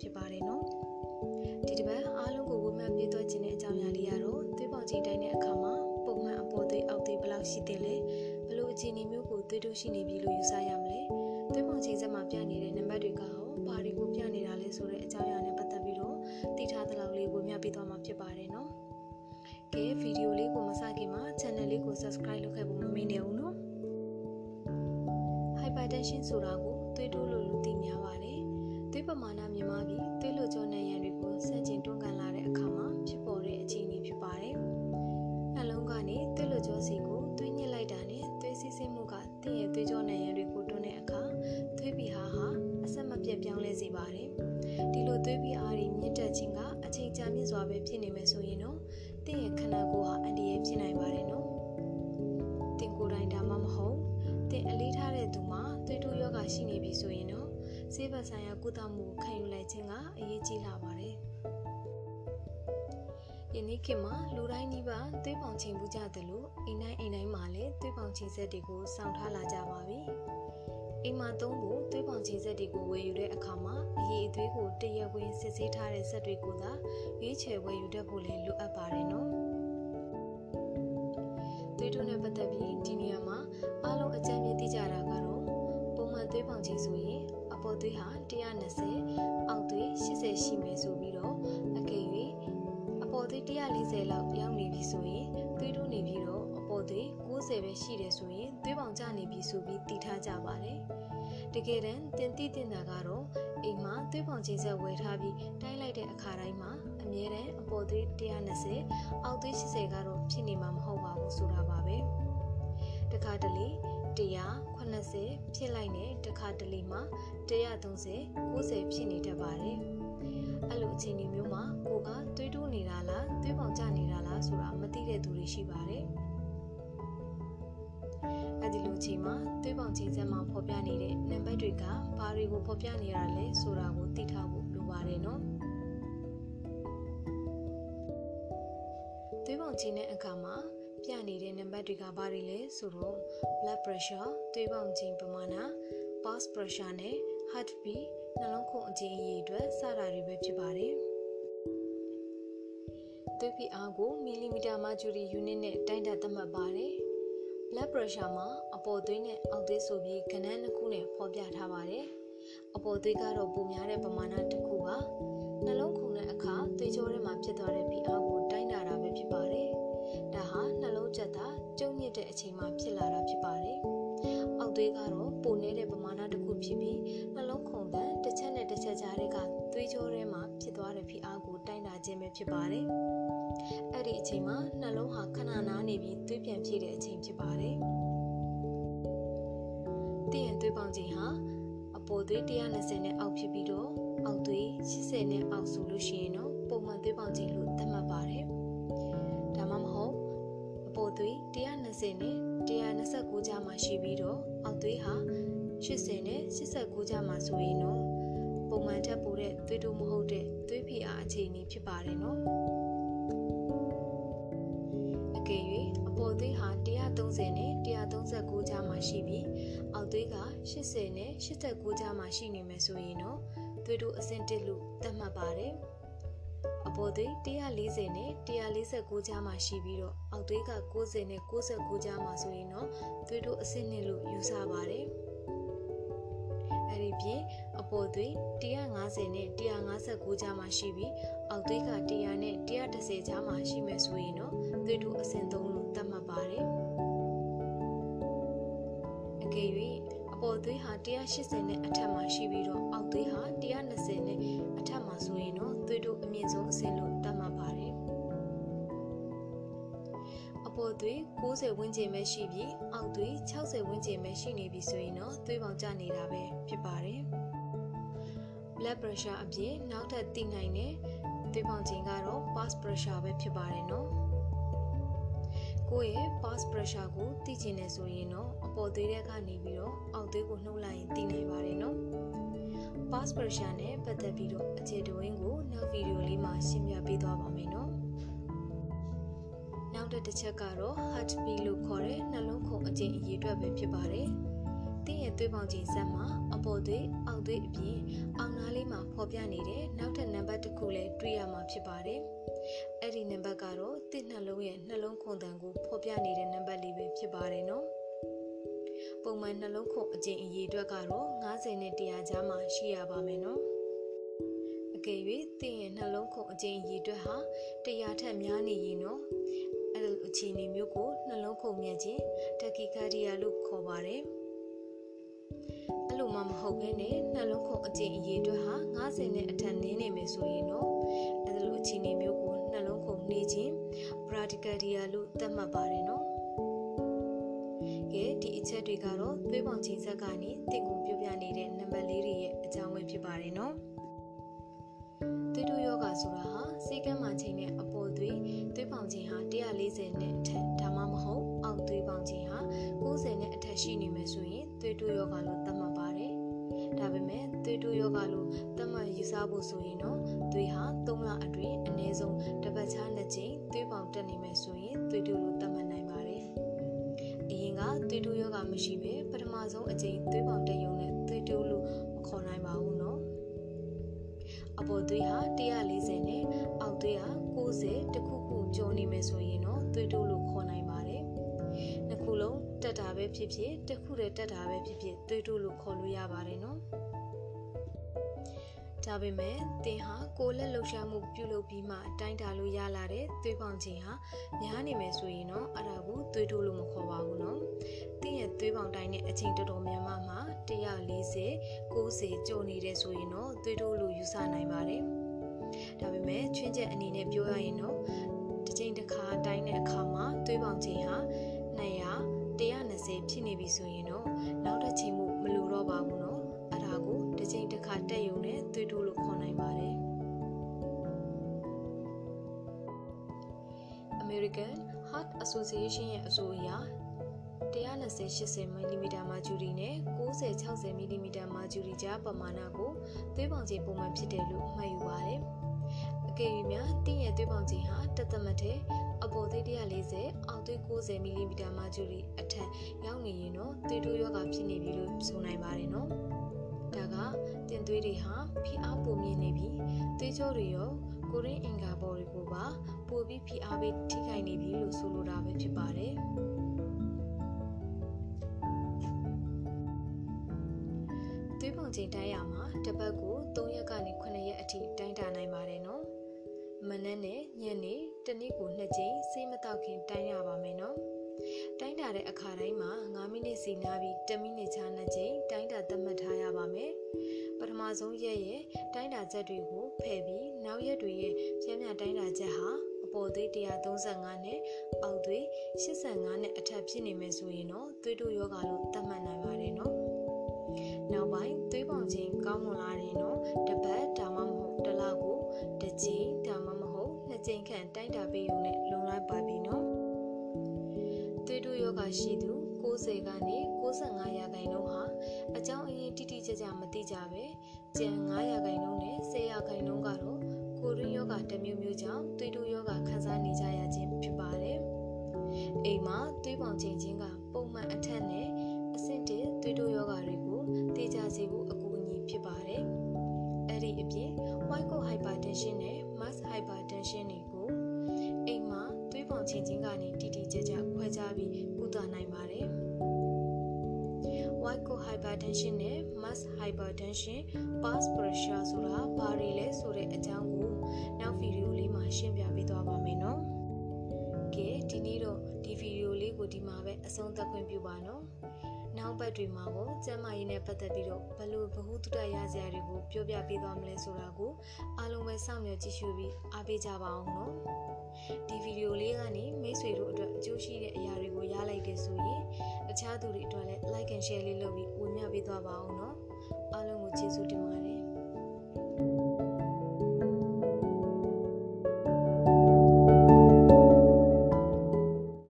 ဖြစ်ပါတယ်နော်ဒီတစ်ပတ်အားလုံးကိုဝေမျှပေးသွားခြင်းတဲ့အကြောင်းအရာလေးကတော့သွေးပေါင်ချိန်တိုင်းတဲ့အခါမှာပုံမှန်အပေါ်သွေးအောက်သွေးဘယ်လောက်ရှိသင့်လဲဘလို့အခြေအနေမျိုးကိုသွေးတိုးရှိနေပြီလို့ယူဆရမလဲသွေးပေါင်ချိန်စက်မှာပြနေတဲ့နံပါတ်တွေကဟောဘာတွေကိုပြနေတာလဲဆိုတဲ့အကြောင်းအရာနဲ့ပတ်သက်ပြီးတော့သိထားသလောက်လေးဝေမျှပေးသွားမှာဖြစ်ပါတယ်နော်ကဲဗီဒီယိုလေးကိုမစခင်မှာ channel လေးကို subscribe လုပ်ခဲ့ဖို့မမေ့နေဘူးနော် hypertension ဆိုတာကိုသွေးတိုးလို့လူသိများပါတယ်။သွေး ပမာဏမြင့်မားပြီးသွေးလွှတ်ကြောနဲ့ရန်တွေကိုဆန့်ကျင်တွန်းကန်လာတဲ့အခါမှာဖြစ်ပေါ်တဲ့အခြေအနေဖြစ်ပါတယ်။နှလုံးကနေသွေးလွှတ်ကြောစီကိုသွေးညစ်လိုက်တာနဲ့သွေးစီးဆင်းမှုကတင့်ရဲ့သွေးကြောနဲ့ရန်တွေကိုတွန်းတဲ့အခါသွေးပီဟာဟာအဆက်မပြတ်ပြောင်းလဲစေပါတယ်။ဒီလိုသွေးပီအားတွေမြင့်တက်ခြင်းကအချိန်ကြာမြင့်စွာပဲဖြစ်နေမယ်ဆိုရင်တော့တင့်ရဲ့ခန္ဓာကိုယ်ဟာအန္တရာယ်ဖြစ်နိုင်ပါတယ်နော်။တင်ကိုယ်တိုင်ဒါမှမဟုတ်တင်အလေးထားတဲ့သူမှာသွေးတိုးယောဂရှိနေပြီဆိုရင်တော့ ဆေးဘက်ဆိုင်ရာကုသမှုကိုခံယူလိုက်ခြင်းကအရေးကြီးလာပါတယ်။ယနေ့ခေတ်မှာလူတိုင်းနှိပါသွေးပေါင်ချိန်ပူကြတယ်လို့အိမ်တိုင်းအိမ်တိုင်းမှာလည်းသွေးပေါင်ချိန်ဆက်တွေကိုစောင့်ထားလာကြပါပြီ။အိမ်မှာသုံးဖို့သွေးပေါင်ချိန်ဆက်တွေကိုဝယ်ယူတဲ့အခါမှာအရေးအသွေးကိုတရက်ဝင်စစ်ဆေးထားတဲ့ဆက်တွေကိုသာရွေးချယ်ဝယ်ယူတတ်ဖို့လည်းလိုအပ်ပါတယ်နော်။သွေးတိုးနဲ့ပတ်သက်ပြီးဒီနေရာမှာအားလုံးအကြံဉာဏ်သိကြတာကတော့ပုံမှန်သွေးပေါင်ချိန်ဆိုရင်အ ပေါ်သွေးဟာ120အောက်သွေး80ရှိမယ်ဆိုပြီးတော့အကယ်၍အပေါ်သွေး140လောက်ရောက်နေပြီဆိုရင်သွေးတိုးနေပြီးတော့အပေါ်သွေး90ပဲရှိတယ်ဆိုရင်သွေးပေါင်ကျနေပြီဆိုပြီးသိထားကြပါတယ်တကယ်တမ်းတင်တိတင်တာကတော့အိမ်မှာသွေးပေါင်ချိန်ဆက်ဝယ်ထားပြီးတိုင်းလိုက်တဲ့အခါတိုင်းမှာအမြဲတမ်းအပေါ်သွေး120အောက်သွေး80ကတော့ဖြစ်နေမှာမဟုတ်ပါဘူးဆိုတာပါပဲ တခါတလေ180ဖြစ်လိုက်နဲ့တခါတလေမှာ130 90ဖြစ်နေတတ်ပါတယ်အဲ့လိုအခြေအနေမျိုးမှာကိုကသွေးတိုးနေတာလားသွေးပေါင်ကျနေတာလားဆိုတာမသိတဲ့သူတွေရှိပါတယ်အဲ့ဒီလိုချိန်မှာသွေးပေါင်ချိန်စက်မှာဖော်ပြနေတဲ့နံပါတ်တွေကဘာတွေကိုဖော်ပြနေရလဲဆိုတာကိုသိထားဖို့လိုပါတယ်နော်သွေးပေါင်ချိန်တဲ့အခါမှာ ပြနေတဲ့နံပါတ်တွေကဘာတွေလဲဆိုတော့ blood pressure သွေးပေါင်ချိန်ပမာဏ pulse pressure နဲ့ heart beat နှလုံးခုန်အကြိမ်အရေအတွက်စတာတွေပဲဖြစ်ပါတယ်သွေးဖိအားကိုမီလီမီတာမာဂျူရီယူနစ်နဲ့တိုင်းတာသတ်မှတ်ပါတယ် blood pressure မှာအပေါ်သွေးနဲ့အောက်သွေးဆိုပြီးကဏ္ဍနှစ်ခုနဲ့ဖော်ပြထားပါတယ်အပေါ်သွေးကတော့ပိုများတဲ့ပမာဏတစ်ခုပါနှလုံးခုန်တဲ့အခါ တဲ့အချိန်မှာဖြစ်လာတာဖြစ်ပါတယ်။အောက်သွေးကတော့ပိုနေတဲ့ပမာဏတစ်ခုဖြစ်ပြီးနှလုံးခုန်တဲ့တစ်ချက်နဲ့တစ်ချက်ကြားတွေကသွေးကြောထဲမှာဖြစ်သွားတဲ့ဖိအားကိုတိုင်းတာခြင်းပဲဖြစ်ပါတယ်။အဲ့ဒီအချိန်မှာနှလုံးဟာခဏနားနေပြီးသွေးပြန်ဖြည့်တဲ့အချိန်ဖြစ်ပါတယ်။တင့်ရဲ့သွေးပေါင်ချိန်ဟာအပေါ်သွေး120နဲ့အောက်ဖြစ်ပြီးတော့အောက်သွေး80နဲ့အောက်ဆိုလို့ရှိရင်တော့ပုံမှန်သွေးပေါင်ချိန်လို့သတ်မှတ်ပါတယ်။ဒါမှမဟုတ်အပေါ် သွေး120နဲ့129ကြားမှာရှိပြီးတော့အောက်သွေးဟာ80နဲ့89ကြားမှာဆိုရင်တော့ပုံမှန်ထက်ပိုတဲ့သွေးတိုးမဟုတ်တဲ့သွေးဖိအားအခြေအနေဖြစ်ပါတယ်နော်အကယ်၍အပေါ်သွေးဟာ130နဲ့139ကြားမှာရှိပြီးအောက်သွေးက80နဲ့89ကြားမှာရှိနေမယ်ဆိုရင်တော့သွေးတိုးအဆင့်1လို့သတ်မှတ်ပါတယ်အ ပေါ်သွေး140နဲ့149ကြားမှာရှိပြီးတော့အောက်သွေးက90နဲ့69ကြားမှာဆိုရင်တော့သွေးတိုးအဆင့်2လို့ယူဆပါတယ်။အဲဒီပြင်အပေါ်သွေး150နဲ့159ကြားမှာရှိပြီးအောက်သွေးက100နဲ့130ကြားမှာရှိမယ်ဆိုရင်တော့သွေးတိုးအဆင့်3လို့သတ်မှတ်ပါတယ်။အကယ်၍ အပေါ်သွေးဟာ180နဲ့အထက်မှာရှိပြီးတော့အောက်သွေးဟာ120နဲ့အထက်မှာဆိုရင်တော့သွေးတိုးအမြင့်ဆုံးအဆင့်လို့သတ်မှတ်ပါတယ်။အပေါ်သွေး90ဝန်းကျင်ပဲရှိပြီးအောက်သွေး60ဝန်းကျင်ပဲရှိနေပြီဆိုရင်တော့သွေးပေါင်ကျနေတာပဲဖြစ်ပါတယ်။ blood pressure အပြင်နောက်ထပ်သိနိုင်တဲ့သွေးပေါင်ချိန်ကတော့ pulse pressure ပဲဖြစ်ပါတယ်နော်။ ကိုယ့်ရဲ့ pulse pressure ကိုသိချင်တယ်ဆိုရင်တော့အပေါ်သွေးထဲကနေပြီးတော့အောက်သွေးကိုနှုတ်လိုက်ရင်သိနိုင်ပါတယ်နော်။ pulse pressure နဲ့ပတ်သက်ပြီးတော့အခြေတဝင်းကိုနောက်ဗီဒီယိုလေးမှာရှင်းပြပေးသွားပါမယ်နော်။နောက်တစ်ချက်ကတော့ heart beat လို့ခေါ်တဲ့နှလုံးခုန်အကြိမ်အရေအတွက်ပဲဖြစ်ပါတယ်။တင်းရဲ့သွေးပေါင်ချိန်ဆက်မှာအပေါ်သွေးအောက်သွေးအပြင်အောက်နားလေးမှာဖော်ပြနေတဲ့နောက်ထပ်နံပါတ်တစ်ခုလည်းတွေ့ရမှာဖြစ်ပါတယ်။ အဲ့ဒီနံပါတ်ကတော့တစ်နှလုံးရဲ့နှလုံးခုန်တန်ကိုဖော်ပြနေတဲ့နံပါတ်လေးပဲဖြစ်ပါတယ်နော်။ပုံမှန်နှလုံးခုန်အကျင့်အရေးအတွက်ကတော့90နဲ့100ကြားမှာရှိရပါမယ်နော်။အကယ်၍သင်ရဲ့နှလုံးခုန်အကျင့်အရေးအတွက်ဟာ100ထက်များနေရင်နော်အဲ့လိုအခြေအနေမျိုးကိုနှလုံးခုန်မြတ်ခြင်းတက်ကီကာဒီယာလို့ခေါ်ပါတယ်။အဲ့လိုမှမဟုတ်ဘဲနဲ့နှလုံးခုန်အကျင့်အရေးအတွက်ဟာ90နဲ့အထက်နည်းနေမယ်ဆိုရင်တော့အဲ့လိုအခြေအနေမျိုးကို နှလုံးခုန်နေခြင်း bradycardia လို့သတ်မှတ်ပါတယ်နော်။ကဲဒီအချက်တွေကတော့သွေးပေါင်ချိန်ဆက်ကနေတင့်ကိုပြပြနေတဲ့နံပါတ်လေးတွေရဲ့အကြောင်းပဲဖြစ်ပါတယ်နော်။သွေးတိုးယောဂဆိုတာဟာစေကမ်းမှာချိန်တဲ့အပေါ်သွေးသွေးပေါင်ချိန်ဟာ140နဲ့အထက်ဒါမှမဟုတ်အောက်သွေးပေါင်ချိန်ဟာ90နဲ့အထက်ရှိနေမယ်ဆိုရင်သွေးတိုးယောဂလို့သတ်မှတ်ပါတယ်။ ဒါပေမဲ့သွေးတိုးယောဂလို့သတ်မှတ်ယူဆဖို့ဆိုရင်တော့သွေးဟာ3လအတွင်းအနည်းဆုံးတစ်ပတ်ခြားနှစ်ကြိမ်သွေးပေါင်တက်နေမယ်ဆိုရင်သွေးတိုးလို့သတ်မှတ်နိုင်ပါတယ်။အရင်ကသွေးတိုးယောဂမရှိဘဲပထမဆုံးအကြိမ်သွေးပေါင်တက်ရုံနဲ့သွေးတိုးလို့မခေါ်နိုင်ပါဘူးနော်။အပေါ်သွေးဟာ140နဲ့အောက်သွေးဟာ90တခုခုကျော်နေမယ်ဆိုရင်တော့သွေးတိုးလို့ခေါ်နိုင်ပါတယ်။နှစ်ခုလုံး တက်တာပဲဖြစ်ဖြစ်တစ်ခုတည်းတက်တာပဲဖြစ်ဖြစ်သွေးတိုးလို့ခေါ်လို့ရပါတယ်နော်။ဒါပေမဲ့သင်ဟာကိုယ်လက်လှုပ်ရှားမှုပြုလုပ်ပြီးမှတိုင်းတာလို့ရလာတဲ့သွေးပေါင်ချိန်ဟာများနေမယ်ဆိုရင်တော့အဲ့ဒါကိုသွေးတိုးလို့မခေါ်ပါဘူးနော်။သင်ရဲ့သွေးပေါင်တိုင်းတဲ့အချိန်တော်တော်များများမှာ140 90ကျော်နေတယ်ဆိုရင်တော့သွေးတိုးလို့ယူဆနိုင်ပါတယ်။ဒါပေမဲ့ချွင်းချက်အနေနဲ့ပြောရရင်တော့ ပြီဆိုရင်တော့နောက်တစ်ချိန်မှုမလိုတော့ပါဘူးနော်။အဲ့ဒါကိုတစ်ချိန်တစ်ခါတက်ယုံနဲ့သွေးတိုးလို့ခေါ်နိုင်ပါတယ်။ American Heart Association ရဲ့အဆိုအရ120-80 mm မာဂျူရီနဲ့90-60 mm မာဂျူရီကြားပမာဏကိုသွေးပေါင်ချိန်ပုံမှန်ဖြစ်တယ်လို့မှတ်ယူပါတယ်။အကယ်၍များတင်းရဲ့သွေးပေါင်ချိန်ဟာတသက်မထဲ အပေါ်သွေး140အောက်သွေး90 mm မာဂျူရီအထက်ရောက်နေရင်တော့သွေးတိုးရောဂါဖြစ်နေပြီလို့ဆိုနိုင်ပါတယ်နော်။ဒါကတင်သွေးတွေဟာဖိအားပိုမြင့်နေပြီးသွေးကြောတွေရောကိုရင်းအင်္ဂါပေါ်တွေကိုပါပိုပြီးဖိအားပေးထိခိုက်နေပြီလို့ဆိုလိုတာပဲဖြစ်ပါတယ်။သွေးပုံချိန်တိုင်းရမှာတစ်ပတ်ကို3ရက်ကနေ9 10မိနစ်ခြား2ကြိမ်တိုင်းတာသတ်မှတ်ထားရပါမယ်။ပထမဆုံးရက်ရဲ့တိုင်းတာချက်တွေကိုဖယ်ပြီးနောက်ရက်တွေရဲ့ကျန်းမာတိုင်းတာချက်ဟာအပေါ်သွေး135နဲ့အောက်သွေး85နဲ့အထက်ဖြစ်နေမယ်ဆိုရင်တော့သွေးတိုးယောဂါလို့သတ်မှတ်နိုင်ပါတယ်နော်။နောက်ပိုင်းသွေးပေါင်ချိန်ကောင်းမွန်လာရင်တော့တစ်ပတ်ဒါမှမဟုတ်တစ်လကိုတစ်ကြိမ်ဒါမှမဟုတ်နှစ်ကြိမ်ခန့်တိုင်းတာပေးရုံနဲ့လုံလောက်ပါပြီနော်။သွေးတိုးယောဂါရှိသူ 90ကနေ65ရာခိုင်နှုန်းဟာအကြောင်းအရင်းတိတိကျကျမသိကြပဲကျန်9ရာခိုင်နှုန်းနဲ့10ရာခိုင်နှုန်းကတော့ကိုရင်းယောဂတစ်မျိုးမျိုးကြောင့်သွေးတိုးယောဂခံစားနေကြရခြင်းဖြစ်ပါတယ်။အိမ်မှာသွေးပေါင်ချိန်ချင်းကပုံမှန်အထက်နဲ့အဆင့်တစ်သွေးတိုးယောဂ mass hypertension pulse pressure ဆိုတာဘာတွေလဲဆိုတဲ့အကြောင်းကိုနောက်ဗီဒီယိုလေးမှာရှင်းပြပေးသွားပါမယ်နော်။ကဲဒီနေ့တော့ဒီဗီဒီယိုလေးကိုဒီမှာပဲအဆုံးသတ်ခွင့်ပြုပါနော်။နော က်ပတ်တွေမှာကိုကျမ်းမာရေးနဲ့ပတ်သက်ပြီးတော့ဘလို့ဘ ഹു တုတရစရာတွေကိုပြောပြပေးသွားမလဲဆိုတာကိုအားလုံးပဲစောင့်မျှော်ကြည့်ရှုပြီးအားပေးကြပါအောင်နော်။ဒီဗီဒီယိုလေးကနေမိတ်ဆွေတို့အတွက်အကျိုးရှိတဲ့အရာတွေကိုရလိုက်တယ်ဆိုရင်တခြားသူတွေအတွက်လည်း like and share လေးလုပ်ပြီးဝင်မြပေးသွားပါအောင်နော်အားလုံးကိုကျေးဇူးတင်ပါတယ်